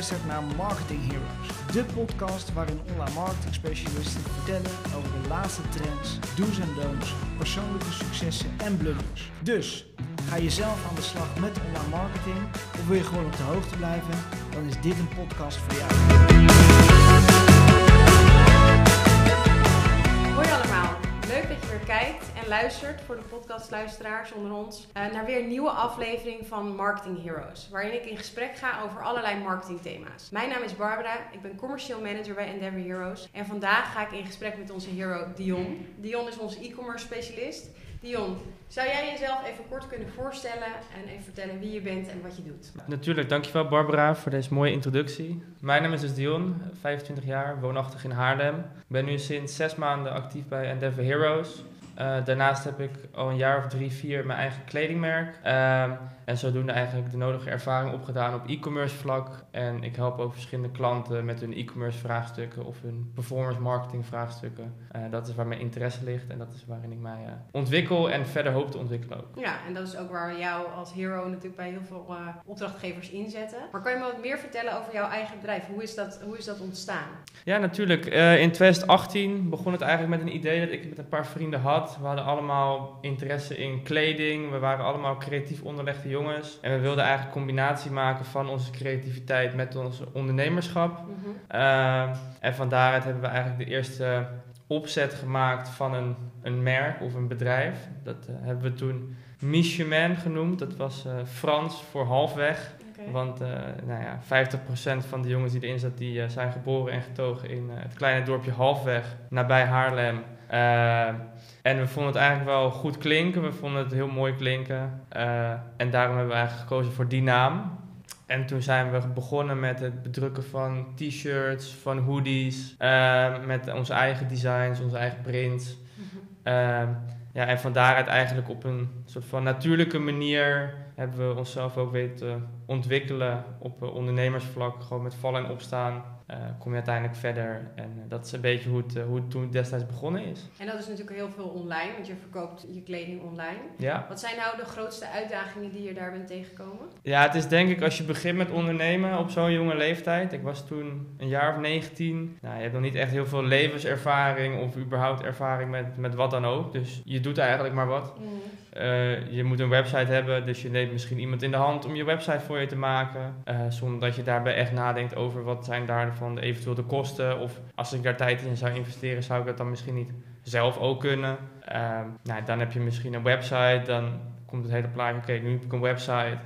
luistert naar Marketing Heroes, de podcast waarin online marketing specialisten vertellen over de laatste trends, do's en don'ts, persoonlijke successen en blunders. Dus, ga je zelf aan de slag met online marketing of wil je gewoon op de hoogte blijven, dan is dit een podcast voor jou. Hoi allemaal, leuk dat je weer kijkt en luistert voor de podcastluisteraars onder ons eh, naar weer een nieuwe aflevering van Marketing Heroes, waarin ik in gesprek ga over allerlei marketingthema's. Mijn naam is Barbara, ik ben commercieel manager bij Endeavor Heroes en vandaag ga ik in gesprek met onze hero Dion. Dion is onze e-commerce specialist. Dion, zou jij jezelf even kort kunnen voorstellen en even vertellen wie je bent en wat je doet? Natuurlijk, dankjewel Barbara voor deze mooie introductie. Mijn naam is dus Dion, 25 jaar, woonachtig in Haarlem. Ik ben nu sinds zes maanden actief bij Endeavor Heroes. Uh, daarnaast heb ik al een jaar of drie, vier mijn eigen kledingmerk. Uh, en zodoende eigenlijk de nodige ervaring opgedaan op e-commerce vlak. En ik help ook verschillende klanten met hun e-commerce vraagstukken of hun performance marketing vraagstukken. Uh, dat is waar mijn interesse ligt en dat is waarin ik mij uh, ontwikkel en verder hoop te ontwikkelen ook. Ja, en dat is ook waar we jou als hero natuurlijk bij heel veel opdrachtgevers inzetten. Maar kan je me wat meer vertellen over jouw eigen bedrijf? Hoe is dat, hoe is dat ontstaan? Ja, natuurlijk. in 2018 begon het eigenlijk met een idee dat ik met een paar vrienden had. We hadden allemaal interesse in kleding. We waren allemaal creatief onderlegde jongens. En we wilden eigenlijk een combinatie maken van onze creativiteit met ons ondernemerschap. Mm -hmm. uh, en van daaruit hebben we eigenlijk de eerste opzet gemaakt van een, een merk of een bedrijf. Dat uh, hebben we toen Micheman genoemd. Dat was uh, Frans voor halfweg. Okay. Want uh, nou ja, 50% van de jongens die erin zat, die zijn geboren en getogen in het kleine dorpje Halfweg, nabij Haarlem. En we vonden het eigenlijk wel goed klinken. We vonden het heel mooi klinken. Uh, en daarom hebben we eigenlijk gekozen voor die naam. En toen zijn we begonnen met het bedrukken van t-shirts, van hoodies. Uh, met onze eigen designs, onze eigen prints. Uh, ja, en van daaruit eigenlijk op een soort van natuurlijke manier hebben we onszelf ook weten ontwikkelen op ondernemersvlak. Gewoon met vallen en opstaan. Uh, kom je uiteindelijk verder. En uh, dat is een beetje hoe het, uh, hoe het toen destijds begonnen is. En dat is natuurlijk heel veel online, want je verkoopt je kleding online. Ja. Wat zijn nou de grootste uitdagingen die je daar bent tegengekomen? Ja, het is denk ik als je begint met ondernemen op zo'n jonge leeftijd. Ik was toen een jaar of 19. Nou, je hebt nog niet echt heel veel levenservaring of überhaupt ervaring met, met wat dan ook. Dus je doet eigenlijk maar wat. Mm. Uh, je moet een website hebben, dus je neemt misschien iemand in de hand om je website voor je te maken. Uh, zonder dat je daarbij echt nadenkt over wat zijn daarvan eventueel de kosten. Of als ik daar tijd in zou investeren, zou ik dat dan misschien niet zelf ook kunnen. Uh, nou, dan heb je misschien een website, dan komt het hele plaatje, oké, nu heb ik een website.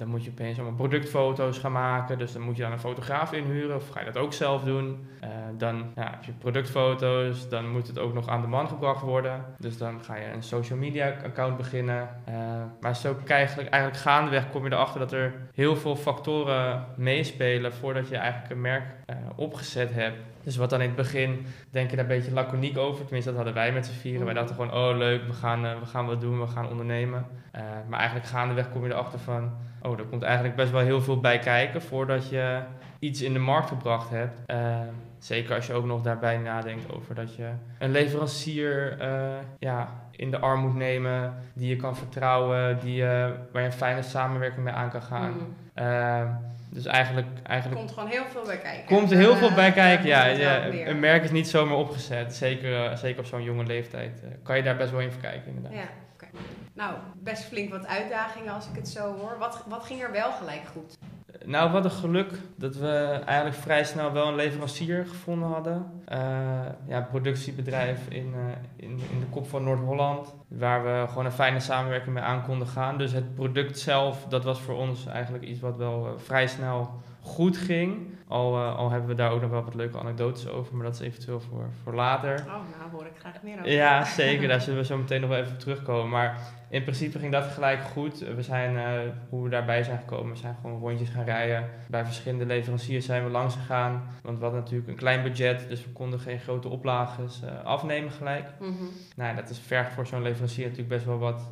Dan moet je opeens allemaal productfoto's gaan maken. Dus dan moet je dan een fotograaf inhuren of ga je dat ook zelf doen. Uh, dan heb je productfoto's, dan moet het ook nog aan de man gebracht worden. Dus dan ga je een social media account beginnen. Uh, maar zo eigenlijk, eigenlijk gaandeweg kom je erachter dat er heel veel factoren meespelen voordat je eigenlijk een merk opgezet hebt. Dus wat dan in het begin denk je daar een beetje laconiek over. Tenminste, dat hadden wij met z'n vieren. Wij dachten gewoon, oh leuk, we gaan, uh, we gaan wat doen, we gaan ondernemen. Uh, maar eigenlijk gaandeweg kom je erachter van, oh, er komt eigenlijk best wel heel veel bij kijken voordat je iets in de markt gebracht hebt. Zeker als je ook nog daarbij nadenkt over dat je een leverancier ja, in de arm moet nemen, die je kan vertrouwen, die, waar je een fijne samenwerking mee aan kan gaan. Mm. Dus eigenlijk, eigenlijk... Er komt gewoon heel veel bij kijken. Komt er heel veel bij kijken, ja. ja een merk is niet zomaar opgezet. Zeker, uh, zeker op zo'n jonge leeftijd uh, kan je daar best wel in verkijken, inderdaad. Ja, okay. Nou, best flink wat uitdagingen als ik het zo hoor. Wat, wat ging er wel gelijk goed? Nou, wat een geluk dat we eigenlijk vrij snel wel een leverancier gevonden hadden. Uh, ja, productiebedrijf in, uh, in, in de kop van Noord-Holland. Waar we gewoon een fijne samenwerking mee aan konden gaan. Dus het product zelf, dat was voor ons eigenlijk iets wat wel uh, vrij snel goed ging. Al, uh, al hebben we daar ook nog wel wat leuke anekdotes over, maar dat is eventueel voor, voor later. Oh, nou hoor ik graag meer over. Ja, zeker. daar zullen we zo meteen nog wel even op terugkomen. Maar in principe ging dat gelijk goed. We zijn, uh, hoe we daarbij zijn gekomen, we zijn gewoon rondjes gaan rijden. Bij verschillende leveranciers zijn we langs gegaan. Want we hadden natuurlijk een klein budget, dus we konden geen grote oplages uh, afnemen gelijk. Mhm. Nou, dat is vergt voor zo'n leverancier natuurlijk best wel wat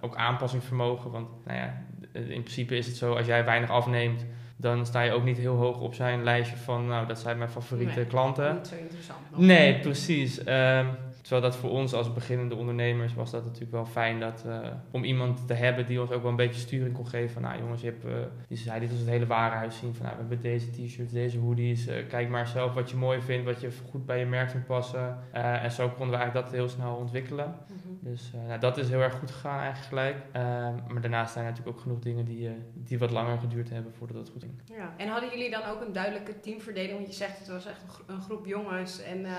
ook aanpassingsvermogen. Want nou ja, in principe is het zo, als jij weinig afneemt, dan sta je ook niet heel hoog op zijn lijstje van, nou, dat zijn mijn favoriete Nee, klanten. Niet zo interessant. nog. Nee, precies. Ehm, terwijl dat voor ons als beginnende ondernemers was dat natuurlijk wel fijn dat, eh, om iemand te hebben die ons ook wel een beetje sturing kon geven. Van, nou jongens, je hebt, eh, die zei, dit is het hele warenhuis zien. Van, nou, we hebben deze t-shirts, deze hoodies. eh, kijk maar zelf wat je mooi vindt, wat je goed bij je merk vindt passen. En zo konden we eigenlijk dat heel snel ontwikkelen. Mhm. Dus eh, nou, dat is heel erg goed gegaan eigenlijk gelijk. Ehm, maar daarnaast zijn er natuurlijk ook genoeg dingen die, eh, die wat langer geduurd hebben voordat het goed ging. Ja. En hadden jullie dan ook een duidelijke teamverdeling? Want je zegt het was echt een, gro- een groep jongens en, eh,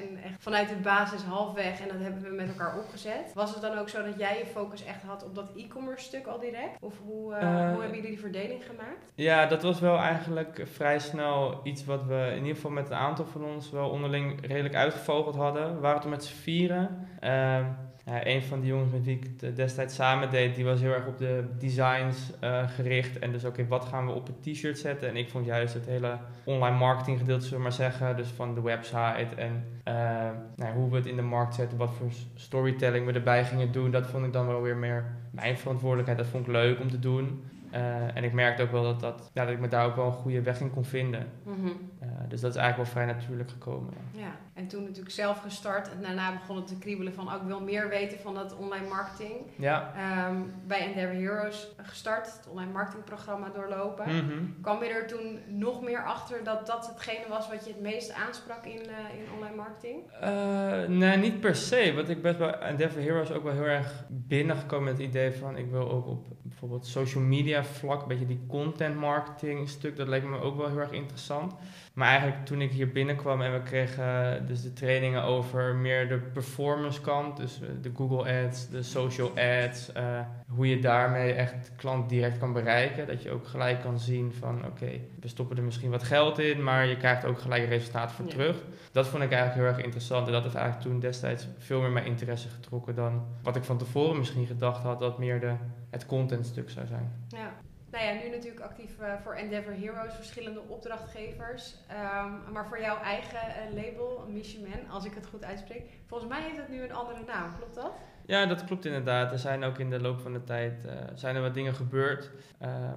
en echt vanuit de basis halfweg en dat hebben we met elkaar opgezet. Was het dan ook zo dat jij je focus echt had op dat e-commerce stuk al direct? Of hoe, hoe hebben jullie die verdeling gemaakt? Ja, dat was wel eigenlijk vrij snel iets wat we in ieder geval met een aantal van ons wel onderling redelijk uitgevogeld hadden. We waren toen met z'n vieren. Ja, een van die jongens met wie ik het destijds samen deed, die was heel erg op de designs eh, gericht. En dus oké, wat gaan we op een t-shirt zetten? En ik vond juist het hele online marketing gedeelte, zullen we maar zeggen. Dus van de website en eh, nou, hoe we het in de markt zetten, wat voor storytelling we erbij gingen doen. Dat vond ik dan wel weer meer mijn verantwoordelijkheid. Dat vond ik leuk om te doen. Eh, en ik merkte ook wel dat, dat, ja, dat ik me daar ook wel een goede weg in kon vinden. Mhm. Dus dat is eigenlijk wel vrij natuurlijk gekomen. ja. Ja, en toen natuurlijk zelf gestart en daarna begon het te kriebelen van ook wil meer weten van dat online marketing. Ja. Ehm, bij Endeavor Heroes gestart, het online marketingprogramma doorlopen. Mhm. Kwam je er toen nog meer achter dat dat hetgene was wat je het meest aansprak in, eh, in online marketing? Eh, nee, niet per se. Wat ik best bij Endeavor Heroes ook wel heel erg binnengekomen met het idee van ik wil ook op bijvoorbeeld social media vlak, een beetje die content marketing stuk, dat leek me ook wel heel erg interessant. Maar eigenlijk toen ik hier binnenkwam en we kregen dus de trainingen over meer de performance kant, dus eh, de Google Ads, de social ads, eh, hoe je daarmee echt klant direct kan bereiken. Dat je ook gelijk kan zien van oké, we stoppen er misschien wat geld in, maar je krijgt ook gelijk resultaat voor Ja. terug. Dat vond ik eigenlijk heel erg interessant. En dat heeft eigenlijk toen destijds veel meer mijn interesse getrokken dan wat ik van tevoren misschien gedacht had dat meer de, het contentstuk zou zijn. Ja. Nou ja, nu natuurlijk actief eh, voor Endeavor Heroes, verschillende opdrachtgevers. Ehm, maar voor jouw eigen eh, label, Michiman, als ik het goed uitspreek. Volgens mij heeft het nu een andere naam, klopt dat? Ja, dat klopt inderdaad. Er zijn ook in de loop van de tijd eh, zijn er wat dingen gebeurd.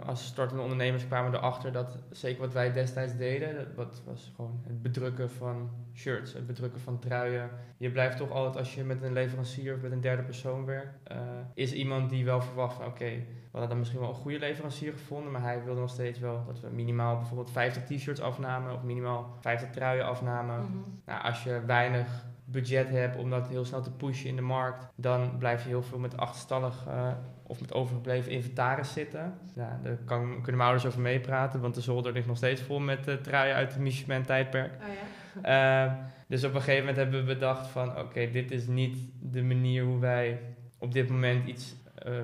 Als startende ondernemers kwamen we erachter dat zeker wat wij destijds deden, dat wat was gewoon het bedrukken van shirts, het bedrukken van truien. Je blijft toch altijd als je met een leverancier of met een derde persoon werkt, is iemand die wel verwacht van oké, hadden dan misschien wel een goede leverancier gevonden, maar hij wilde nog steeds wel dat we minimaal bijvoorbeeld 50 t-shirts afnamen of minimaal 50 truien afnamen. Mhm. Nou, als je weinig budget hebt om dat heel snel te pushen in de markt, dan blijf je heel veel met achterstallig eh, of met overgebleven inventaris zitten. Ja, daar kan, kunnen mijn ouders over meepraten, want de zolder ligt nog steeds vol met eh, truien uit het Michelin tijdperk. Oh ja. Eh, dus op een gegeven moment hebben we bedacht van oké, dit is niet de manier hoe wij op dit moment iets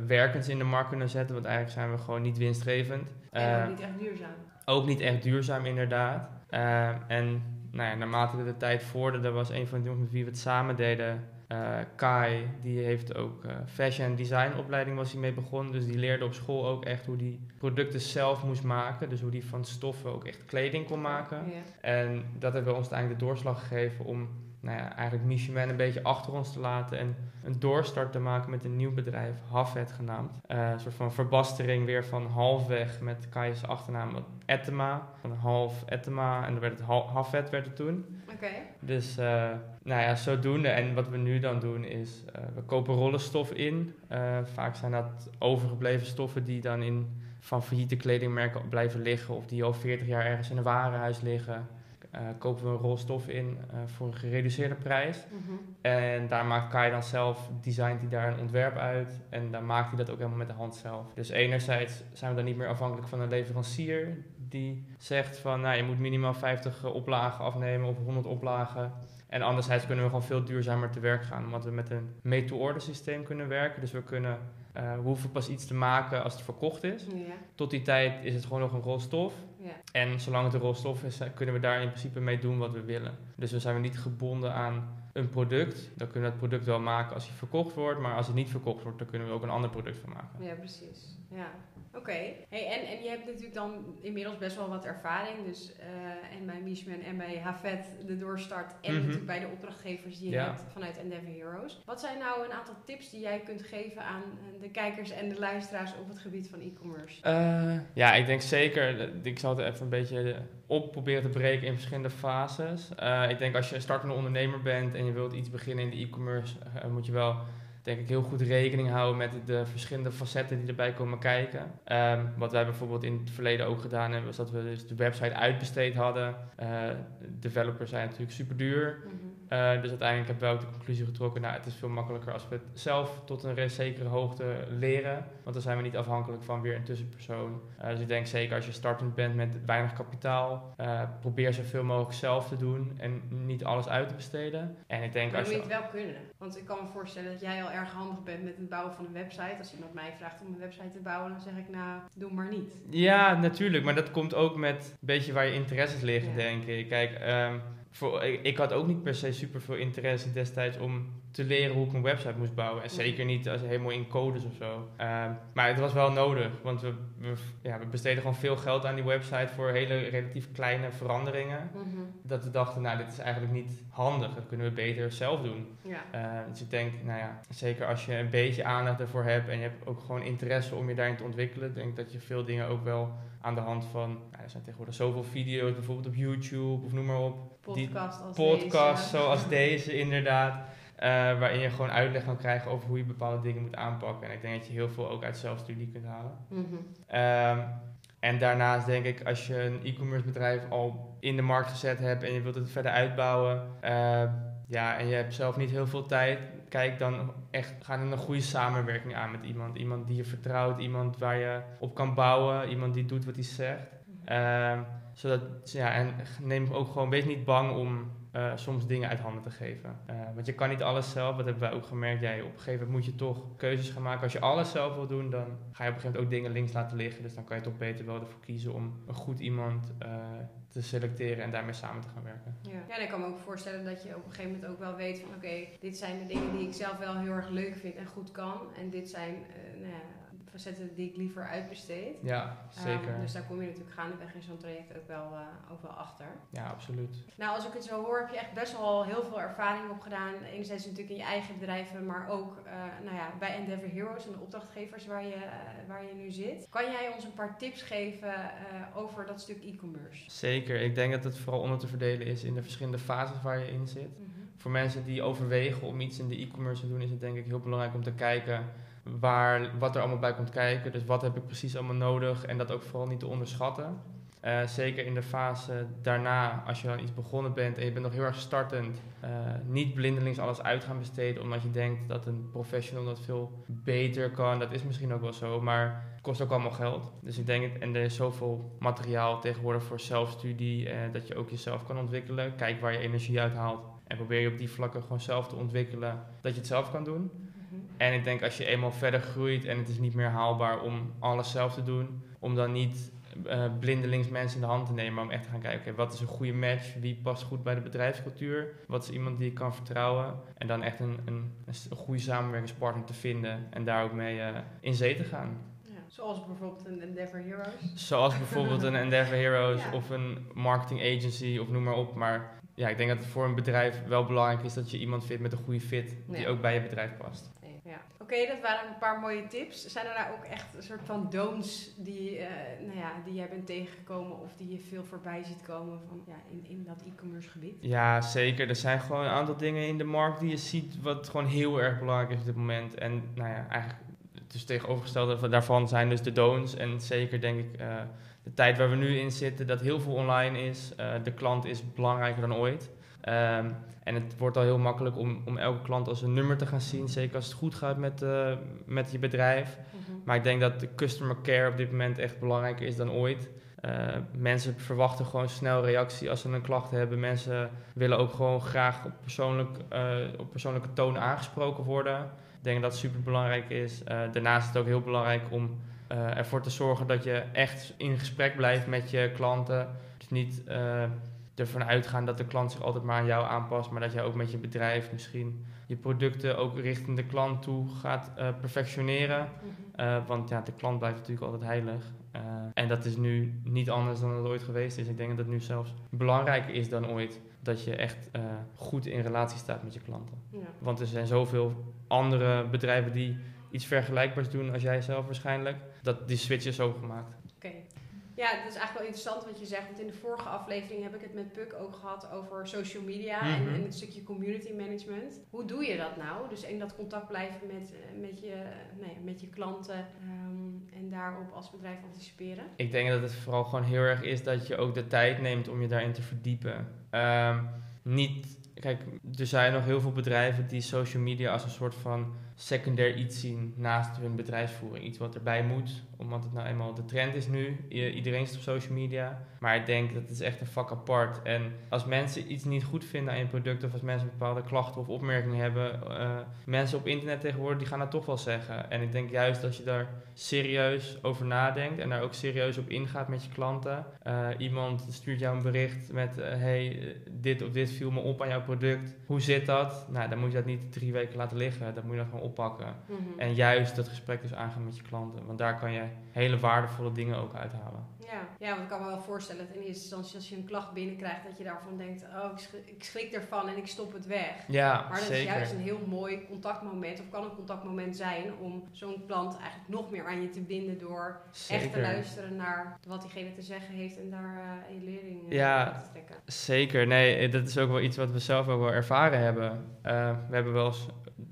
werkends in de markt kunnen zetten, want eigenlijk zijn we gewoon niet winstgevend. En Eh, ook niet echt duurzaam. ook niet echt duurzaam, inderdaad. Eh, en nou ja, naarmate de tijd vorderde, was een van de jongens met wie we het samen deden, eh, Kai, die heeft ook eh, fashion en design opleiding was hij mee begonnen. Dus die leerde op school ook echt hoe die producten zelf moest maken. Dus hoe die van stoffen ook echt kleding kon maken. Ja. En dat heeft wel ons uiteindelijk de doorslag gegeven om nou ja, eigenlijk Michelin een beetje achter ons te laten en een doorstart te maken met een nieuw bedrijf, Hafet genaamd. Eh, een soort van verbastering weer van halfweg met Kai's achternaam wat Ettema, van half Ettema en dan werd het Hafet werd het toen. Oké. Dus eh, nou ja, zodoende. En wat we nu dan doen is, eh, we kopen rollenstof in. Vaak zijn dat overgebleven stoffen die dan in van failliete kledingmerken blijven liggen of die al 40 jaar ergens in een warenhuis liggen. Eh, kopen we een rol stof in eh, voor een gereduceerde prijs. Mhm. En daar maakt Kai dan zelf, designt hij daar een ontwerp uit. En dan maakt hij dat ook helemaal met de hand zelf. Dus enerzijds zijn we dan niet meer afhankelijk van een leverancier die zegt van nou, je moet minimaal 50 oplagen afnemen of 100 oplagen. En anderzijds kunnen we gewoon veel duurzamer te werk gaan, omdat we met een made-to-order systeem kunnen werken. Dus we kunnen, eh, we hoeven pas iets te maken als het verkocht is. Ja. Tot die tijd is het gewoon nog een rolstof. Ja. En zolang het een rolstof is, eh, kunnen we daar in principe mee doen wat we willen. Dus we zijn niet gebonden aan een product. Dan kunnen we het product wel maken als hij verkocht wordt. Maar als het niet verkocht wordt, dan kunnen we ook een ander product van maken. ja, precies. Ja. Oké. Hey, en, en je hebt natuurlijk dan inmiddels best wel wat ervaring. Dus eh, en bij Mishman en bij Havet de doorstart. En Mhm. natuurlijk bij de opdrachtgevers die je Ja. hebt vanuit Endeavor Heroes. Wat zijn nou een aantal tips die jij kunt geven aan eh, de kijkers en de luisteraars op het gebied van e-commerce? Eh, ja, ik denk zeker. Ik zal het even een beetje op proberen te breken in verschillende fases. Ik denk als je een startende ondernemer bent en je wilt iets beginnen in de e-commerce, moet je wel denk ik heel goed rekening houden met de verschillende facetten die erbij komen kijken. Ehm, wat wij bijvoorbeeld in het verleden ook gedaan hebben, was dat we dus de website uitbesteed hadden. Eh, developers zijn natuurlijk super duur. Mhm. Eh, dus uiteindelijk hebben we ook de conclusie getrokken, nou het is veel makkelijker als we het zelf tot een re- zekere hoogte leren. Want dan zijn we niet afhankelijk van weer een tussenpersoon. Eh, dus ik denk zeker als je startend bent met weinig kapitaal, eh, probeer zoveel mogelijk zelf te doen en niet alles uit te besteden. En ik denk Maar als je... moet je het wel kunnen. Want ik kan me voorstellen dat jij al erg handig bent met het bouwen van een website. Als iemand mij vraagt om een website te bouwen, dan zeg ik nou, doe maar niet. Ja, natuurlijk. Maar dat komt ook met een beetje waar je interesses liggen, Ja. denk ik. Kijk, ehm, voor, ik, ik had ook niet per se super veel interesse destijds om te leren hoe ik een website moest bouwen. En Mhm. zeker niet als helemaal in codes of zo. Ehm, maar het was wel nodig, want we, we, ja, we besteden gewoon veel geld aan die website voor hele relatief kleine veranderingen. Mhm. Dat we dachten, nou, dit is eigenlijk niet handig. Dat kunnen we beter zelf doen. Ja. Uh, dus ik denk, nou ja, zeker als je een beetje aandacht ervoor hebt en je hebt ook gewoon interesse om je daarin te ontwikkelen, denk dat je veel dingen ook wel aan de hand van, nou, er zijn tegenwoordig zoveel video's, bijvoorbeeld op YouTube of noem maar op. Die Podcast als podcasts deze. zoals deze inderdaad, eh, waarin je gewoon uitleg kan krijgen over hoe je bepaalde dingen moet aanpakken. En ik denk dat je heel veel ook uit zelfstudie kunt halen. Mhm. Ehm, en daarnaast denk ik, als je een e-commerce bedrijf al in de markt gezet hebt en je wilt het verder uitbouwen, ehm, ja, en je hebt zelf niet heel veel tijd, kijk dan echt, ga dan een goede samenwerking aan met iemand. Iemand die je vertrouwt, iemand waar je op kan bouwen, iemand die doet wat hij zegt. Ehm, zodat, ja, en neem ook gewoon, wees niet bang om eh, soms dingen uit handen te geven. Eh, want je kan niet alles zelf, dat hebben wij ook gemerkt. Jij, op een gegeven moment moet je toch keuzes gaan maken. Als je alles zelf wil doen, dan ga je op een gegeven moment ook dingen links laten liggen. Dus dan kan je toch beter wel ervoor kiezen om een goed iemand eh, te selecteren en daarmee samen te gaan werken. Ja. ja, en ik kan me ook voorstellen dat je op een gegeven moment ook wel weet van oké, dit zijn de dingen die ik zelf wel heel erg leuk vind en goed kan. En dit zijn nou ja, facetten die ik liever uitbesteed. Ja, zeker. Ehm, dus daar kom je natuurlijk gaandeweg in zo'n traject ook wel, ook wel achter. Ja, absoluut. Nou, als ik het zo hoor, heb je echt best wel heel veel ervaring opgedaan. Enerzijds natuurlijk in je eigen bedrijven, maar ook eh, nou ja, bij Endeavor Heroes en de opdrachtgevers waar je, eh, waar je nu zit. Kan jij ons een paar tips geven over dat stuk e-commerce? Zeker. Ik denk dat het vooral onder te verdelen is in de verschillende fases waar je in zit. Mhm. Voor mensen die overwegen om iets in de e-commerce te doen, is het denk ik heel belangrijk om te kijken waar, wat er allemaal bij komt kijken. Dus wat heb ik precies allemaal nodig en dat ook vooral niet te onderschatten. Eh, zeker in de fase daarna, als je dan iets begonnen bent en je bent nog heel erg startend, eh, niet blindelings alles uit gaan besteden omdat je denkt dat een professional dat veel beter kan. Dat is misschien ook wel zo, maar het kost ook allemaal geld. Dus ik denk, en er is zoveel materiaal tegenwoordig voor zelfstudie, eh, dat je ook jezelf kan ontwikkelen. Kijk waar je energie uit haalt en probeer je op die vlakken gewoon zelf te ontwikkelen, dat je het zelf kan doen. En ik denk als je eenmaal verder groeit en het is niet meer haalbaar om alles zelf te doen, om dan niet eh, blindelings mensen in de hand te nemen, maar om echt te gaan kijken, wat is een goede match, wie past goed bij de bedrijfscultuur, wat is iemand die ik kan vertrouwen en dan echt een, een, goede samenwerkingspartner te vinden en daar ook mee eh, in zee te gaan. Ja. Zoals bijvoorbeeld een Endeavor Heroes. Zoals bijvoorbeeld een Endeavor Heroes Ja. of een marketing agency of noem maar op, maar ja, ik denk dat het voor een bedrijf wel belangrijk is dat je iemand vindt met een goede fit die Ja. ook bij je bedrijf past. Oké, dat waren een paar mooie tips. Zijn er daar ook echt een soort van don'ts die, eh, nou ja, die jij bent tegengekomen of die je veel voorbij ziet komen van, ja, in, in dat e-commerce gebied? Ja, zeker. Er zijn gewoon een aantal dingen in de markt die je ziet wat gewoon heel erg belangrijk is op dit moment. En nou ja, eigenlijk dus tegenovergestelde van- daarvan zijn dus de don'ts. En zeker denk ik eh, de tijd waar we nu in zitten, dat heel veel online is. Eh, de klant is belangrijker dan ooit. Ehm, en het wordt al heel makkelijk om, om elke klant als een nummer te gaan zien. Zeker als het goed gaat met, eh, met je bedrijf. Maar ik denk dat de customer care op dit moment echt belangrijker is dan ooit. Eh, mensen verwachten gewoon snel reactie als ze een klacht hebben. Mensen willen ook gewoon graag op, persoonlijk, eh, op persoonlijke toon aangesproken worden. Ik denk dat dat super belangrijk is. Daarnaast is het ook heel belangrijk om ervoor te zorgen dat je echt in gesprek blijft met je klanten. Dus niet ervan uitgaan dat de klant zich altijd maar aan jou aanpast, maar dat jij ook met je bedrijf misschien je producten ook richting de klant toe gaat uh, perfectioneren. Mhm. Uh, want ja, de klant blijft natuurlijk altijd heilig. Uh, en dat is nu niet anders dan het ooit geweest is. Ik denk dat het nu zelfs belangrijker is dan ooit dat je echt goed in relatie staat met je klanten. Ja. Want er zijn zoveel andere bedrijven die iets vergelijkbaars doen als jij zelf waarschijnlijk. Dat die switch is ook gemaakt. Ja, het is eigenlijk wel interessant wat je zegt. Want in de vorige aflevering heb ik het met Puk ook gehad over social media Mhm. en, en het stukje community management. Hoe doe je dat nou? Dus in dat contact blijven met, eh, met, je, nee, met je klanten ehm, en daarop als bedrijf anticiperen. Ik denk dat het vooral gewoon heel erg is dat je ook de tijd neemt om je daarin te verdiepen. Ehm, niet, kijk, er zijn nog heel veel bedrijven die social media als een soort van secundair iets zien naast hun bedrijfsvoering. Iets wat erbij moet, omdat het nou eenmaal de trend is nu. Iedereen zit op social media. Maar ik denk dat het is echt een vak apart. En als mensen iets niet goed vinden aan je product, of als mensen bepaalde klachten of opmerkingen hebben, uh, mensen op internet tegenwoordig, die gaan dat toch wel zeggen. En ik denk juist als je daar serieus over nadenkt en daar ook serieus op ingaat met je klanten. Uh, iemand stuurt jou een bericht met, uh, hey, dit of dit viel me op aan jouw product. Hoe zit dat? Nou, dan moet je dat niet drie weken laten liggen. Dan moet je dat gewoon oppakken. Mhm. En juist dat gesprek dus aangaan met je klanten. Want daar kan je hele waardevolle dingen ook uithalen. Ja, ja, want ik kan me wel voorstellen dat in eerste instantie als je een klacht binnenkrijgt, dat je daarvan denkt, oh, ik schrik, ik schrik ervan en ik stop het weg. Ja, maar dat zeker. is juist een heel mooi contactmoment, of kan een contactmoment zijn, om zo'n klant eigenlijk nog meer aan je te binden door zeker. echt te luisteren naar wat diegene te zeggen heeft en daar uh, je lering uh, Ja, uit te trekken. Zeker, nee, dat is ook wel iets wat we zelf ook wel ervaren hebben. Uh, we hebben wel eens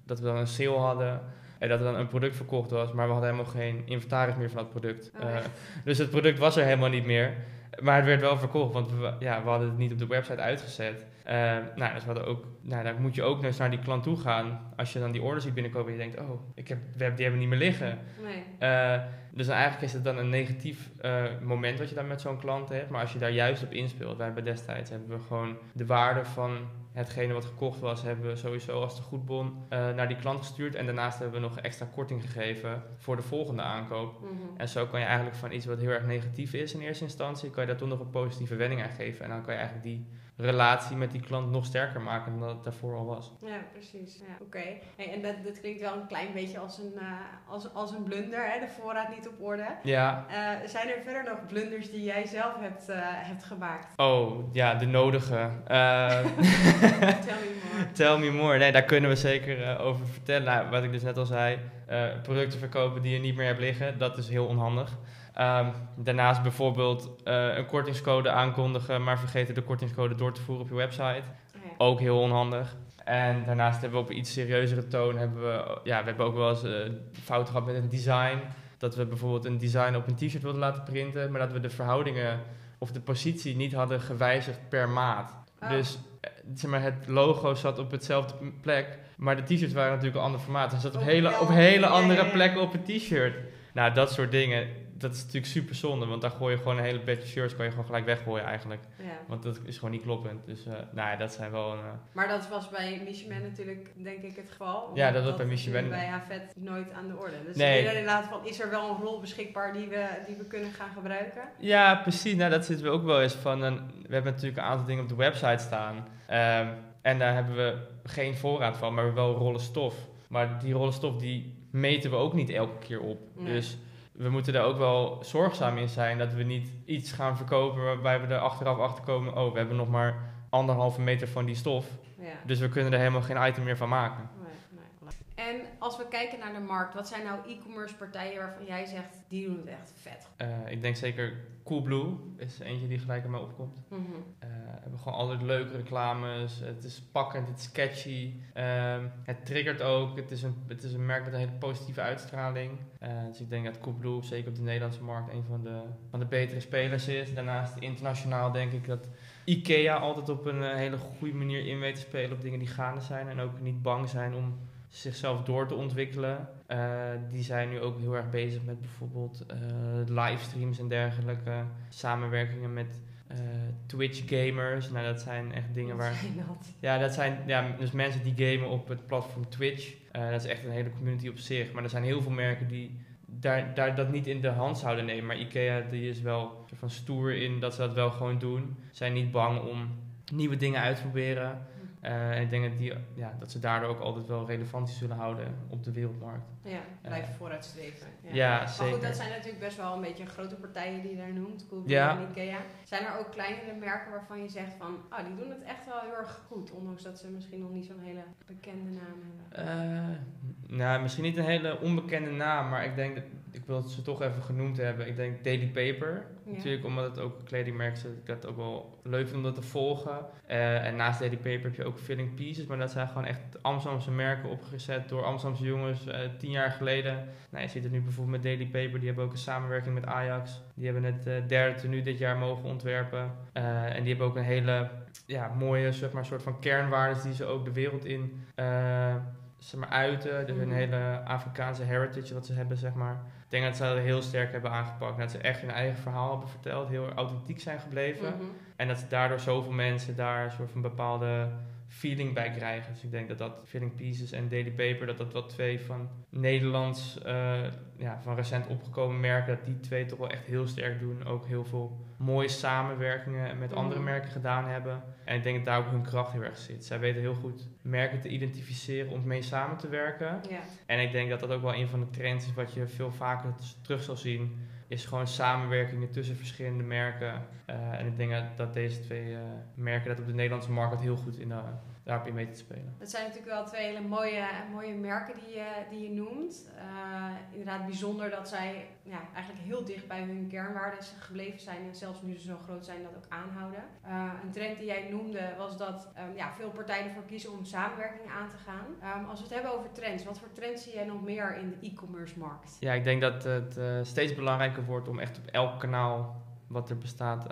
dat we dan een sale hadden. En dat er dan een product verkocht was, maar we hadden helemaal geen inventaris meer van dat product. Oh, uh, dus het product was er helemaal niet meer. Maar het werd wel verkocht, want we, ja, we hadden het niet op de website uitgezet. Uh, nou, dus we hadden ook, nou, dan moet je ook dus naar die klant toe gaan. Als je dan die orders ziet binnenkomen en je denkt, oh, ik heb, we hebben, die hebben niet meer liggen. Nee. Uh, dus eigenlijk is het dan een negatief uh, moment wat je dan met zo'n klant hebt. Maar als je daar juist op inspeelt, wij hebben destijds hebben we gewoon de waarde van hetgene wat gekocht was, hebben we sowieso als de goedbon uh, naar die klant gestuurd. En daarnaast hebben we nog extra korting gegeven voor de volgende aankoop. Mm -hmm. En zo kan je eigenlijk van iets wat heel erg negatief is in eerste instantie, kan je daar toch nog een positieve wending aan geven. En dan kan je eigenlijk die relatie met die klant nog sterker maken dan dat het daarvoor al was. Ja, precies. Ja, Oké. Okay. Hey, en dat, dat klinkt wel een klein beetje als een, uh, als, als een blunder, hè? de voorraad niet op orde. Ja. Uh, zijn er verder nog blunders die jij zelf hebt, uh, hebt gemaakt? Oh, ja, de nodige. Tell me more. Tell me more. Nee, daar kunnen we zeker over vertellen. Nou, wat ik dus net al zei, producten verkopen die je niet meer hebt liggen, dat is heel onhandig. Um, daarnaast bijvoorbeeld uh, een kortingscode aankondigen, maar vergeten de kortingscode door te voeren op je website. Oh. Ook heel onhandig. En daarnaast hebben we op een iets serieuzere toon, hebben we, ja, we hebben ook wel eens uh, fouten gehad met een design. Dat we bijvoorbeeld een design op een t-shirt wilden laten printen, maar dat we de verhoudingen of de positie niet hadden gewijzigd per maat. Oh. Dus zeg maar, het logo zat op hetzelfde plek, maar de t-shirts waren natuurlijk een ander formaat. Het zat op Oh, hele, op hele andere plekken op een t-shirt. Nou, dat soort dingen, dat is natuurlijk super zonde, want daar gooi je gewoon een hele batch shirts, kan je gewoon gelijk weggooien eigenlijk. Ja. Want dat is gewoon niet kloppend. Dus uh, nou ja, dat zijn wel een... Uh, Maar dat was bij Michiman natuurlijk, denk ik, het geval. Ja, dat was bij Michiman. Bij Havet nooit aan de orde. Dus Nee. inderdaad van, is er wel een rol beschikbaar die we, die we kunnen gaan gebruiken? Ja, precies. Nou, dat zitten we ook wel eens van. Een, we hebben natuurlijk een aantal dingen op de website staan. Um, en daar hebben we geen voorraad van, maar wel rollen stof. Maar die rollen stof die meten we ook niet elke keer op. Nee. Dus we moeten daar ook wel zorgzaam in zijn dat we niet iets gaan verkopen waarbij we er achteraf achter komen. Oh, we hebben nog maar anderhalve meter van die stof. Ja. Dus we kunnen er helemaal geen item meer van maken. Als we kijken naar de markt, wat zijn nou e-commerce partijen waarvan jij zegt, die doen het echt vet? Uh, ik denk zeker Coolblue is eentje die gelijk aan mij opkomt. Mm -hmm. Uh, hebben gewoon altijd leuke reclames. Het is pakkend, het is catchy. Uh, het triggert ook. Het is, een, het is een merk met een hele positieve uitstraling. Uh, dus ik denk dat Coolblue, zeker op de Nederlandse markt, een van de, van de betere spelers is. Daarnaast internationaal denk ik dat IKEA altijd op een hele goede manier in weet te spelen op dingen die gaande zijn. En ook niet bang zijn om zichzelf door te ontwikkelen. Uh, die zijn nu ook heel erg bezig met bijvoorbeeld uh, livestreams en dergelijke. Samenwerkingen met uh, Twitch gamers. Nou, dat zijn echt dingen waar. dat? Ja, dat zijn ja, dus mensen die gamen op het platform Twitch. dat is echt een hele community op zich. Maar er zijn heel veel merken die daar, daar dat niet in de hand zouden nemen. Maar IKEA die is wel van stoer in dat ze dat wel gewoon doen. Zijn niet bang om nieuwe dingen uit te proberen. Uh, en ik denk dat, die, ja, dat ze daardoor ook altijd wel relevantie zullen houden op de wereldmarkt. Ja, blijven uh, vooruitstreven. Ja, ja zeker. Maar goed, dat zijn natuurlijk best wel een beetje grote partijen die je daar noemt, Google ja. en Ikea. Zijn er ook kleinere merken waarvan je zegt van, ah, oh, die doen het echt wel heel erg goed, ondanks dat ze misschien nog niet zo'n hele bekende naam hebben? Uh, nou, misschien niet een hele onbekende naam, maar ik denk dat ik wil ze toch even genoemd hebben. Ik denk Daily Paper. Ja. Natuurlijk omdat het ook een kledingmerk is, ik dat ook wel leuk vind om dat te volgen. Uh, en naast Daily Paper heb je ook Filling Pieces, maar dat zijn gewoon echt Amsterdamse merken opgezet door Amsterdamse jongens uh, tien jaar geleden. Nou, je ziet het nu bijvoorbeeld met Daily Paper, die hebben ook een samenwerking met Ajax. Die hebben het uh, derde tenue dit jaar mogen ontwerpen. en die hebben ook een hele ja, mooie zeg maar, soort van kernwaarden die ze ook de wereld in zeg maar, uiten. Dus hun hele Afrikaanse heritage wat ze hebben, zeg maar. Ik denk dat ze dat heel sterk hebben aangepakt. Dat ze echt hun eigen verhaal hebben verteld. Heel authentiek zijn gebleven. Mhm. En dat ze daardoor zoveel mensen daar een soort van bepaalde feeling bij krijgen. Dus ik denk dat dat Filling Pieces en Daily Paper, dat dat wel twee van Nederlands, uh, ja, van recent opgekomen merken, dat die twee toch wel echt heel sterk doen. Ook heel veel mooie samenwerkingen met andere mhm. merken gedaan hebben. En ik denk dat daar ook hun kracht heel erg zit. Zij weten heel goed merken te identificeren om mee samen te werken. Ja. En ik denk dat dat ook wel een van de trends is wat je veel vaker terug zal zien is gewoon samenwerkingen tussen verschillende merken. Uh, en ik denk dat deze twee uh, merken dat op de Nederlandse markt heel goed in de, daarop in mee te spelen. Dat zijn natuurlijk wel twee hele mooie, mooie merken die je, die je noemt. Uh, inderdaad bijzonder dat zij ja, eigenlijk heel dicht bij hun kernwaarden gebleven zijn en zelfs nu ze zo groot zijn dat ook aanhouden. een trend die jij noemde was dat um, ja, veel partijen ervoor kiezen om samenwerking aan te gaan. Um, als we het hebben over trends, wat voor trends zie jij nog meer in de e-commerce markt? Ja, ik denk dat het steeds belangrijker wordt om echt op elk kanaal wat er bestaat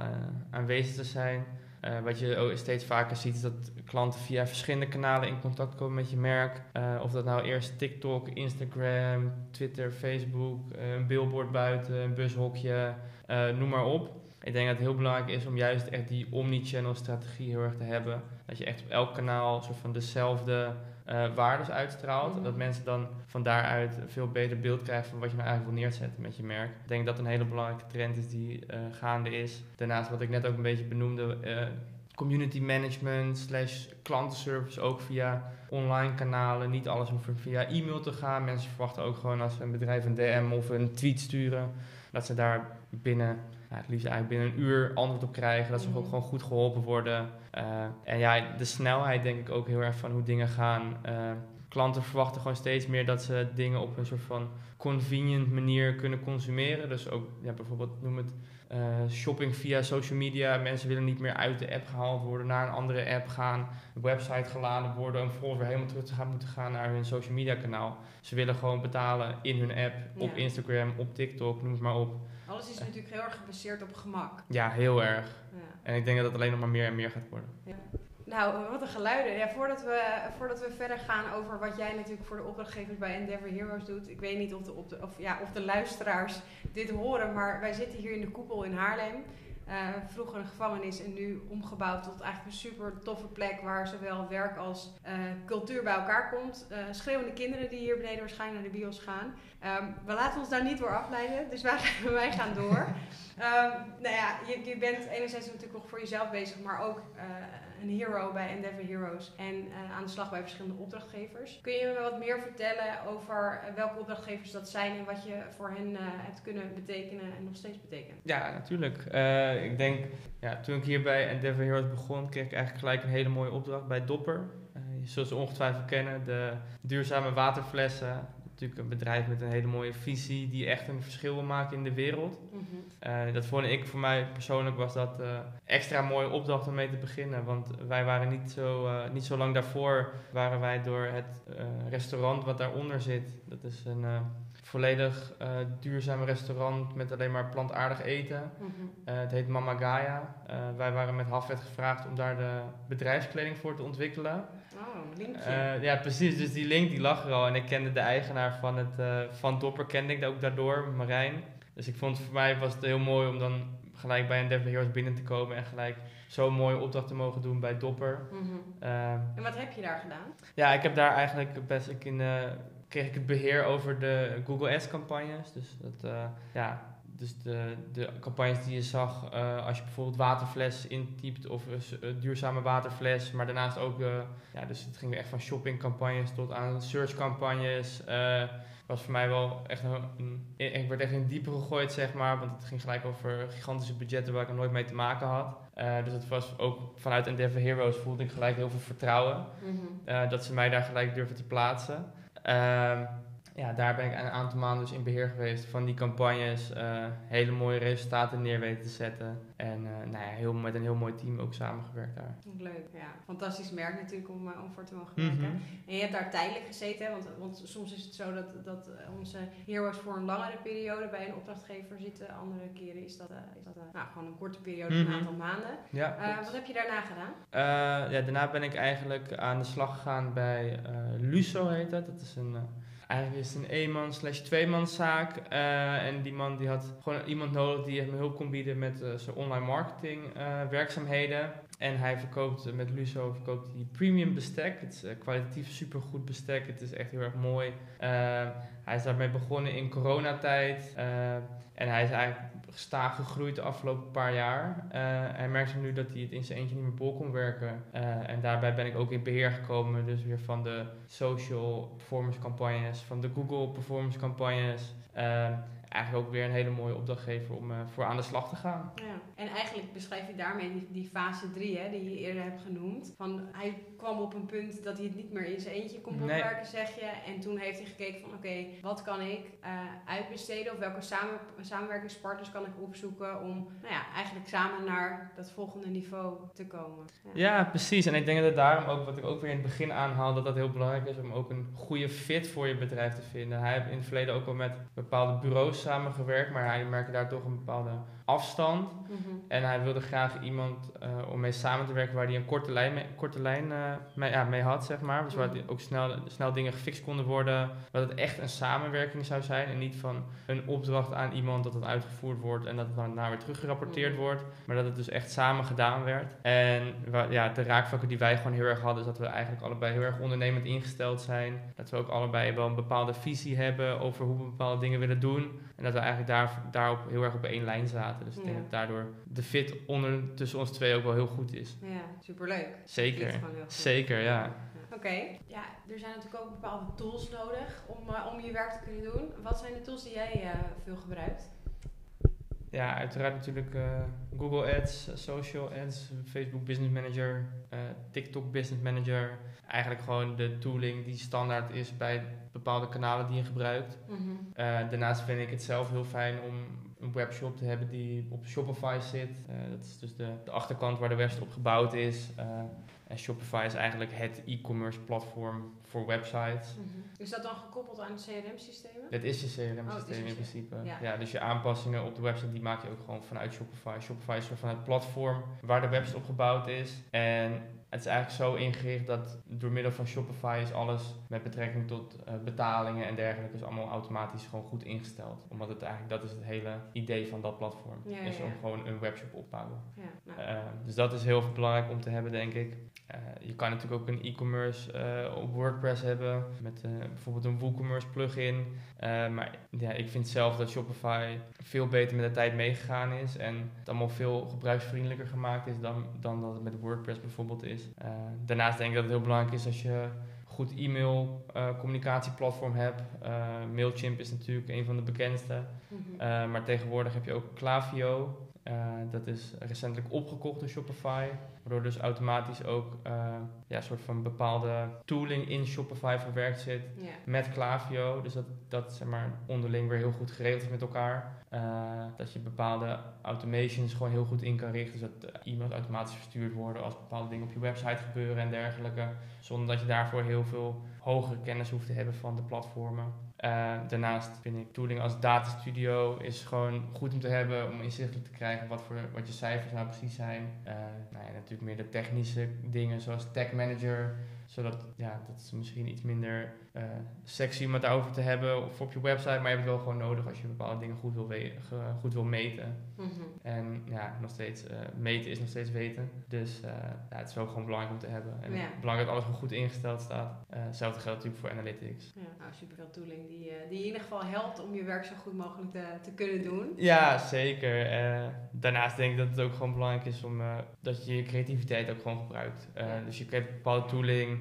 aanwezig te zijn. Uh, wat je ook steeds vaker ziet is dat klanten via verschillende kanalen in contact komen met je merk. Uh, of dat nou eerst TikTok, Instagram, Twitter, Facebook, een billboard buiten, een bushokje, noem maar op. Ik denk dat het heel belangrijk is om juist echt die omni-channel strategie heel erg te hebben. Dat je echt op elk kanaal soort van dezelfde uh, waardes uitstraalt. Mm. Dat mensen dan van daaruit een veel beter beeld krijgen van wat je nou eigenlijk wil neerzetten met je merk. Ik denk dat een hele belangrijke trend is die uh, gaande is. Daarnaast wat ik net ook een beetje benoemde, uh, community management slash klantenservice ook via online kanalen. Niet alles hoeft via e-mail te gaan. Mensen verwachten ook gewoon als ze een bedrijf een DM of een tweet sturen, dat ze daar binnen het liefst eigenlijk binnen een uur antwoord op krijgen. Dat ze ook mhm. gewoon goed geholpen worden. Uh, en ja, de snelheid denk ik ook heel erg van hoe dingen gaan. Uh, klanten verwachten gewoon steeds meer dat ze dingen op een soort van convenient manier kunnen consumeren. Dus ook ja, bijvoorbeeld noem het uh, shopping via social media. Mensen willen niet meer uit de app gehaald worden, naar een andere app gaan, een website geladen worden en vervolgens weer helemaal terug te gaan moeten gaan naar hun social media kanaal. Ze willen gewoon betalen in hun app, op Instagram, op TikTok, noem het maar op. Alles is natuurlijk heel erg gebaseerd op gemak. Ja, heel erg. Ja. En ik denk dat het alleen nog maar meer en meer gaat worden. Ja. Nou, wat een geluiden. Ja, voordat, we, voordat we verder gaan over wat jij natuurlijk voor de opdrachtgevers bij Endeavor Heroes doet. Ik weet niet of de, of de, of, ja, of de luisteraars dit horen, maar wij zitten hier in de koepel in Haarlem. Uh, vroeger een gevangenis en nu omgebouwd tot eigenlijk een super toffe plek waar zowel werk als uh, cultuur bij elkaar komt. Uh, schreeuwende kinderen die hier beneden waarschijnlijk naar de bios gaan. Um, we laten ons daar niet door afleiden, dus wij, gaan door. um, nou ja, je, je bent enerzijds natuurlijk nog voor jezelf bezig, maar ook een hero bij Endeavor Heroes en uh, aan de slag bij verschillende opdrachtgevers. Kun je me wat meer vertellen over uh, welke opdrachtgevers dat zijn en wat je voor hen hebt kunnen betekenen en nog steeds betekent? Ja, natuurlijk. ik denk, ja, toen ik hier bij Endeavor Heroes begon, kreeg ik eigenlijk gelijk een hele mooie opdracht bij Dopper. je zult ze ongetwijfeld kennen, de duurzame waterflessen natuurlijk een bedrijf met een hele mooie visie die echt een verschil wil maken in de wereld. Mm dat vond ik voor mij persoonlijk was dat uh, extra mooie opdracht om mee te beginnen. Want wij waren niet zo, uh, niet zo lang daarvoor waren wij door het restaurant wat daaronder zit. Dat is een volledig duurzaam restaurant met alleen maar plantaardig eten. Mhm. het heet Mama Gaia. wij waren met Hafwet gevraagd om daar de bedrijfskleding voor te ontwikkelen. Oh, linkje. Uh, ja, precies. Dus die link die lag er al. En ik kende de eigenaar van, het, uh, van Dopper, kende ik ook daardoor, Marijn. Dus ik vond voor mij was het heel mooi om dan gelijk bij een Devil Heroes binnen te komen en gelijk zo'n mooie opdracht te mogen doen bij Dopper. Mm -hmm. uh, en wat heb je daar gedaan? Ja, ik heb daar eigenlijk best ik in kreeg ik het beheer over de Google Ads campagnes. Dus dat, uh, ja, dus de, de campagnes die je zag uh, als je bijvoorbeeld waterfles intypt of een duurzame waterfles, maar daarnaast ook, uh, ja, dus het ging echt van shoppingcampagnes tot aan searchcampagnes. Uh, was voor mij wel echt een, een, ik werd echt in diepe gegooid, zeg maar, want het ging gelijk over gigantische budgetten waar ik nog nooit mee te maken had. dus het was ook vanuit Endeavor Heroes voelde ik gelijk heel veel vertrouwen mm -hmm. dat ze mij daar gelijk durfden te plaatsen. Um, ja, daar ben ik een aantal maanden dus in beheer geweest van die campagnes. Uh, hele mooie resultaten neer weten te zetten. En uh, nou ja, heel, met een heel mooi team ook samengewerkt daar. Leuk, ja. Fantastisch merk natuurlijk om, uh, om voor te mogen werken. Mm -hmm. En je hebt daar tijdelijk gezeten, hè? Want, want soms is het zo dat, dat onze heroes voor een langere periode bij een opdrachtgever zitten. Andere keren is dat, is dat nou, gewoon een korte periode, mm -hmm. een aantal maanden. Ja, wat heb je daarna gedaan? ja, daarna ben ik eigenlijk aan de slag gegaan bij Luso heet dat. Dat is een eigenlijk is het een eenman slash tweemanszaak. Uh, en die man die had gewoon iemand nodig die hem hulp kon bieden met uh, zijn online marketing uh, werkzaamheden. En hij verkoopt met Luso verkoopt hij premium bestek. Het is kwalitatief supergoed bestek. Het is echt heel erg mooi. hij is daarmee begonnen in coronatijd. en hij is eigenlijk gestaag gegroeid de afgelopen paar jaar. hij merkt nu dat hij het in zijn eentje niet meer bol kon werken. en daarbij ben ik ook in beheer gekomen. Dus weer van de social performance campagnes, van de Google performance campagnes eigenlijk ook weer een hele mooie opdrachtgever om uh, voor aan de slag te gaan. Ja. En eigenlijk beschrijf je daarmee die, die fase 3 hè, die je eerder hebt genoemd. Van, hij kwam op een punt dat hij het niet meer in zijn eentje kon opwerken, nee. zeg je. En toen heeft hij gekeken van oké, okay, wat kan ik uh, uitbesteden of welke samen, samenwerkingspartners kan ik opzoeken om nou ja, eigenlijk samen naar dat volgende niveau te komen. Ja. ja. precies. En ik denk dat daarom ook, wat ik ook weer in het begin aanhaal, dat dat heel belangrijk is om ook een goede fit voor je bedrijf te vinden. Hij heeft in het verleden ook al met bepaalde bureaus samengewerkt, maar hij merkte daar toch een bepaalde afstand. Mm -hmm. En hij wilde graag iemand uh, om mee samen te werken waar hij een korte lijn mee, korte lijn, uh, mee, ja, mee had, zeg maar. Dus waar mm-hmm. ook snel, snel dingen gefixt konden worden. Dat het echt een samenwerking zou zijn en niet van een opdracht aan iemand dat het uitgevoerd wordt en dat het dan daarna weer teruggerapporteerd mm -hmm. wordt. Maar dat het dus echt samen gedaan werd. En ja, de raakvlakken die wij gewoon heel erg hadden, is dat we eigenlijk allebei heel erg ondernemend ingesteld zijn. Dat we ook allebei wel een bepaalde visie hebben over hoe we bepaalde dingen willen doen. En dat we eigenlijk daar, daarop heel erg op één lijn zaten. Dus ik denk dat daardoor de fit onder, tussen ons twee ook wel heel goed is. Ja, superleuk. Zeker. Zeker, ja. ja. Oké, okay. ja, er zijn natuurlijk ook bepaalde tools nodig om, uh, om je werk te kunnen doen. Wat zijn de tools die jij uh, veel gebruikt? Ja, uiteraard natuurlijk uh, Google Ads, Social Ads, Facebook Business Manager, TikTok Business Manager. Eigenlijk gewoon de tooling die standaard is bij bepaalde kanalen die je gebruikt. Mm -hmm. daarnaast vind ik het zelf heel fijn om een webshop te hebben die op Shopify zit. Uh, dat is dus de, de, achterkant waar de website op gebouwd is. Uh, en Shopify is eigenlijk het e-commerce platform voor websites. Mm -hmm. Is dat dan gekoppeld aan de CRM-systemen? Dat is je CRM-systeem oh, in principe. Ja. ja. dus je aanpassingen op de website die maak je ook gewoon vanuit Shopify. Shopify is van het platform waar de website op gebouwd is. En het is eigenlijk zo ingericht dat door middel van Shopify is alles met betrekking tot uh, betalingen en dergelijke is allemaal automatisch gewoon goed ingesteld. Omdat het eigenlijk, dat is het hele idee van dat platform. Ja, is om gewoon een webshop op te bouwen. Nou. Uh, dus dat is heel belangrijk om te hebben, denk ik. Uh, je kan natuurlijk ook een e-commerce op WordPress hebben met bijvoorbeeld een WooCommerce plugin. maar ja, ik vind zelf dat Shopify veel beter met de tijd meegegaan is en het allemaal veel gebruiksvriendelijker gemaakt is dan, dan dat het met WordPress bijvoorbeeld is. Daarnaast denk ik dat het heel belangrijk is als je goed e-mail uh, communicatieplatform hebt. Uh, Mailchimp is natuurlijk een van de bekendste. Mm -hmm. maar tegenwoordig heb je ook Klaviyo. Dat is recentelijk opgekocht door Shopify. Waardoor dus automatisch ook ja, een soort van bepaalde tooling in Shopify verwerkt zit yeah. met Klaviyo. Dus dat, dat zeg maar onderling weer heel goed geregeld is met elkaar. Uh, dat je bepaalde automations gewoon heel goed in kan richten. Zodat e-mails automatisch verstuurd worden als bepaalde dingen op je website gebeuren en dergelijke. Zonder dat je daarvoor heel veel hogere kennis hoeft te hebben van de platformen. Uh, daarnaast vind ik tooling als Data Studio is gewoon goed om te hebben om inzichtelijk te krijgen wat, voor, wat je cijfers nou precies zijn. Uh, nou ja, natuurlijk meer de technische dingen zoals Tag Manager Zodat ja, dat is misschien iets minder uh, sexy om het daarover te hebben of op je website. Maar je hebt het wel gewoon nodig als je bepaalde dingen goed wil, we- ge- goed wil meten. Mhm. En ja, nog steeds, eh, meten is nog steeds weten. Dus eh, ja, het is wel gewoon belangrijk om te hebben. En Ja. belangrijk dat alles gewoon goed ingesteld staat. Hetzelfde geldt natuurlijk voor analytics. Ja, nou, superveel tooling die, die in ieder geval helpt om je werk zo goed mogelijk te, te kunnen doen. Ja, zeker. Daarnaast denk ik dat het ook gewoon belangrijk is om dat je je creativiteit ook gewoon gebruikt. Dus je krijgt bepaalde tooling,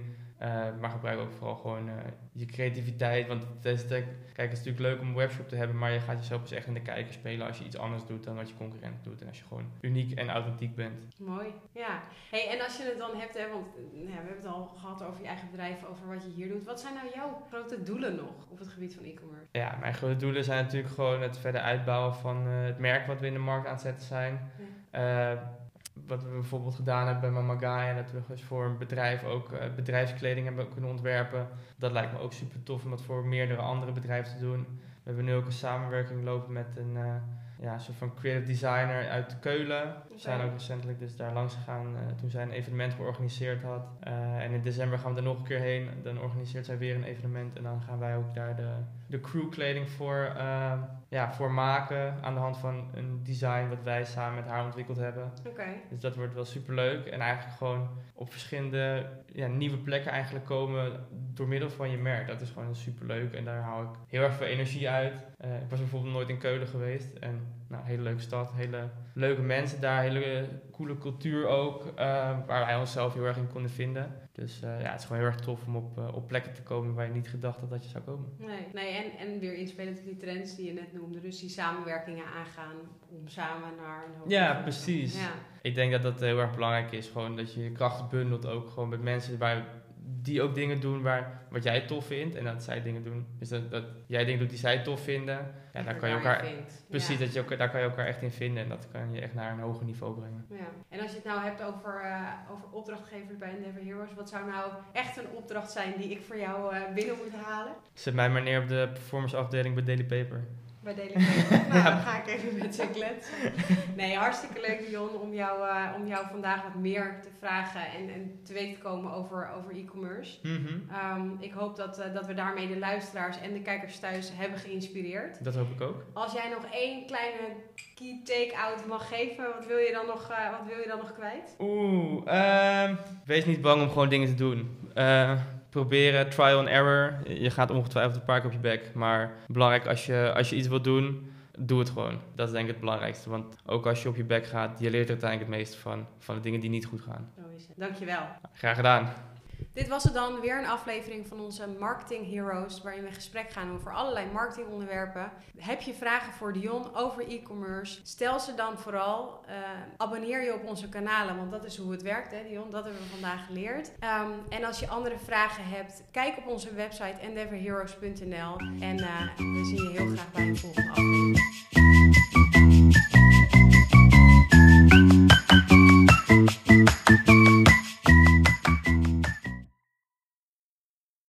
maar gebruik ook vooral gewoon eh, je creativiteit. Want het is, kijk, het is natuurlijk leuk om een webshop te hebben, maar je gaat jezelf dus echt in de kijker spelen als je iets anders doet dan wat je concurrent doet. En als je gewoon uniek en authentiek bent. Mooi, ja. Hey, en als je het dan hebt, hè, want eh, ja, we hebben het al gehad over je eigen bedrijf, over wat je hier doet. Wat zijn nou jouw grote doelen nog op het gebied van e-commerce? Ja, mijn grote doelen zijn natuurlijk gewoon het verder uitbouwen van eh, het merk wat we in de markt aan het zetten zijn. Eh, wat we bijvoorbeeld gedaan hebben bij Mama Gaia, dat we dus voor een bedrijf ook eh, bedrijfskleding hebben kunnen ontwerpen. Dat lijkt me ook super tof om dat voor meerdere andere bedrijven te doen. We hebben nu ook een samenwerking lopen met een eh, ja, soort van creative designer uit Keulen. We zijn ook recentelijk dus daar langs gegaan eh, toen zij een evenement georganiseerd had. En in december gaan we er nog een keer heen. Dan organiseert zij weer een evenement en dan gaan wij ook daar de, de crewkleding voor, eh, ja, voor maken. Aan de hand van een design wat wij samen met haar ontwikkeld hebben. Oké, Dus dat wordt wel super leuk. En eigenlijk gewoon op verschillende ja, nieuwe plekken eigenlijk komen door middel van je merk. Dat is gewoon super leuk. En daar haal ik heel erg veel energie uit. Eh, ik was bijvoorbeeld nooit in Keulen geweest. En nou, hele leuke stad, hele leuke mensen daar, hele coole cultuur ook. eh, waar wij onszelf heel erg in konden vinden. Dus eh, ja, het is gewoon heel erg tof om op, eh, op plekken te komen waar je niet gedacht had dat je zou komen. nee, nee en, en weer inspelend op die trends die je net noemde. Dus die samenwerkingen aangaan om samen naar een hoger Ja, precies. Ja. Ik denk dat dat heel erg belangrijk is. Gewoon dat je je krachten bundelt ook gewoon met mensen waar, die ook dingen doen waar, wat jij tof vindt. En dat zij dingen doen. Dus dat, dat jij dingen doet die zij tof vinden. Ja, daar kan je elkaar. vindt. Precies, Ja. dat je daar kan je elkaar echt in vinden. En dat kan je echt naar een hoger niveau brengen. Ja. En als je het nou hebt over, eh, over opdrachtgevers bij Endeavor Heroes, wat zou nou echt een opdracht zijn die ik voor jou eh, binnen moet halen? Zet mij maar neer op de performance afdeling bij Daily Paper. Bij Daily nou, dan ga ik even met ze kletsen. Nee, hartstikke leuk Dion om jou, eh, om jou vandaag wat meer te vragen en, en te weten te komen over, over e-commerce. Mhm. Ehm, ik hoop dat, eh, dat we daarmee de luisteraars en de kijkers thuis hebben geïnspireerd. Dat hoop ik ook. Als jij nog één kleine key take-out mag geven, wat wil je dan nog, eh, wat wil je dan nog kwijt? Oeh, ehm, wees niet bang om gewoon dingen te doen. Proberen, trial and error. Je gaat ongetwijfeld een paar keer op je bek. Maar belangrijk, als je, als je iets wilt doen, doe het gewoon. Dat is denk ik het belangrijkste. Want ook als je op je bek gaat, je leert er uiteindelijk het meeste van. Van de dingen die niet goed gaan. Zo is het. Dankjewel. Graag gedaan. Dit was het dan, weer een aflevering van onze Marketing Heroes, waarin we in gesprek gaan over allerlei marketingonderwerpen. Heb je vragen voor Dion over e-commerce? Stel ze dan vooral. Eh, abonneer je op onze kanalen, want dat is hoe het werkt, hè Dion? Dat hebben we vandaag geleerd. Ehm, en als je andere vragen hebt, kijk op onze website endeavorheroes.nl. En eh, we zien je heel graag bij een volgende aflevering.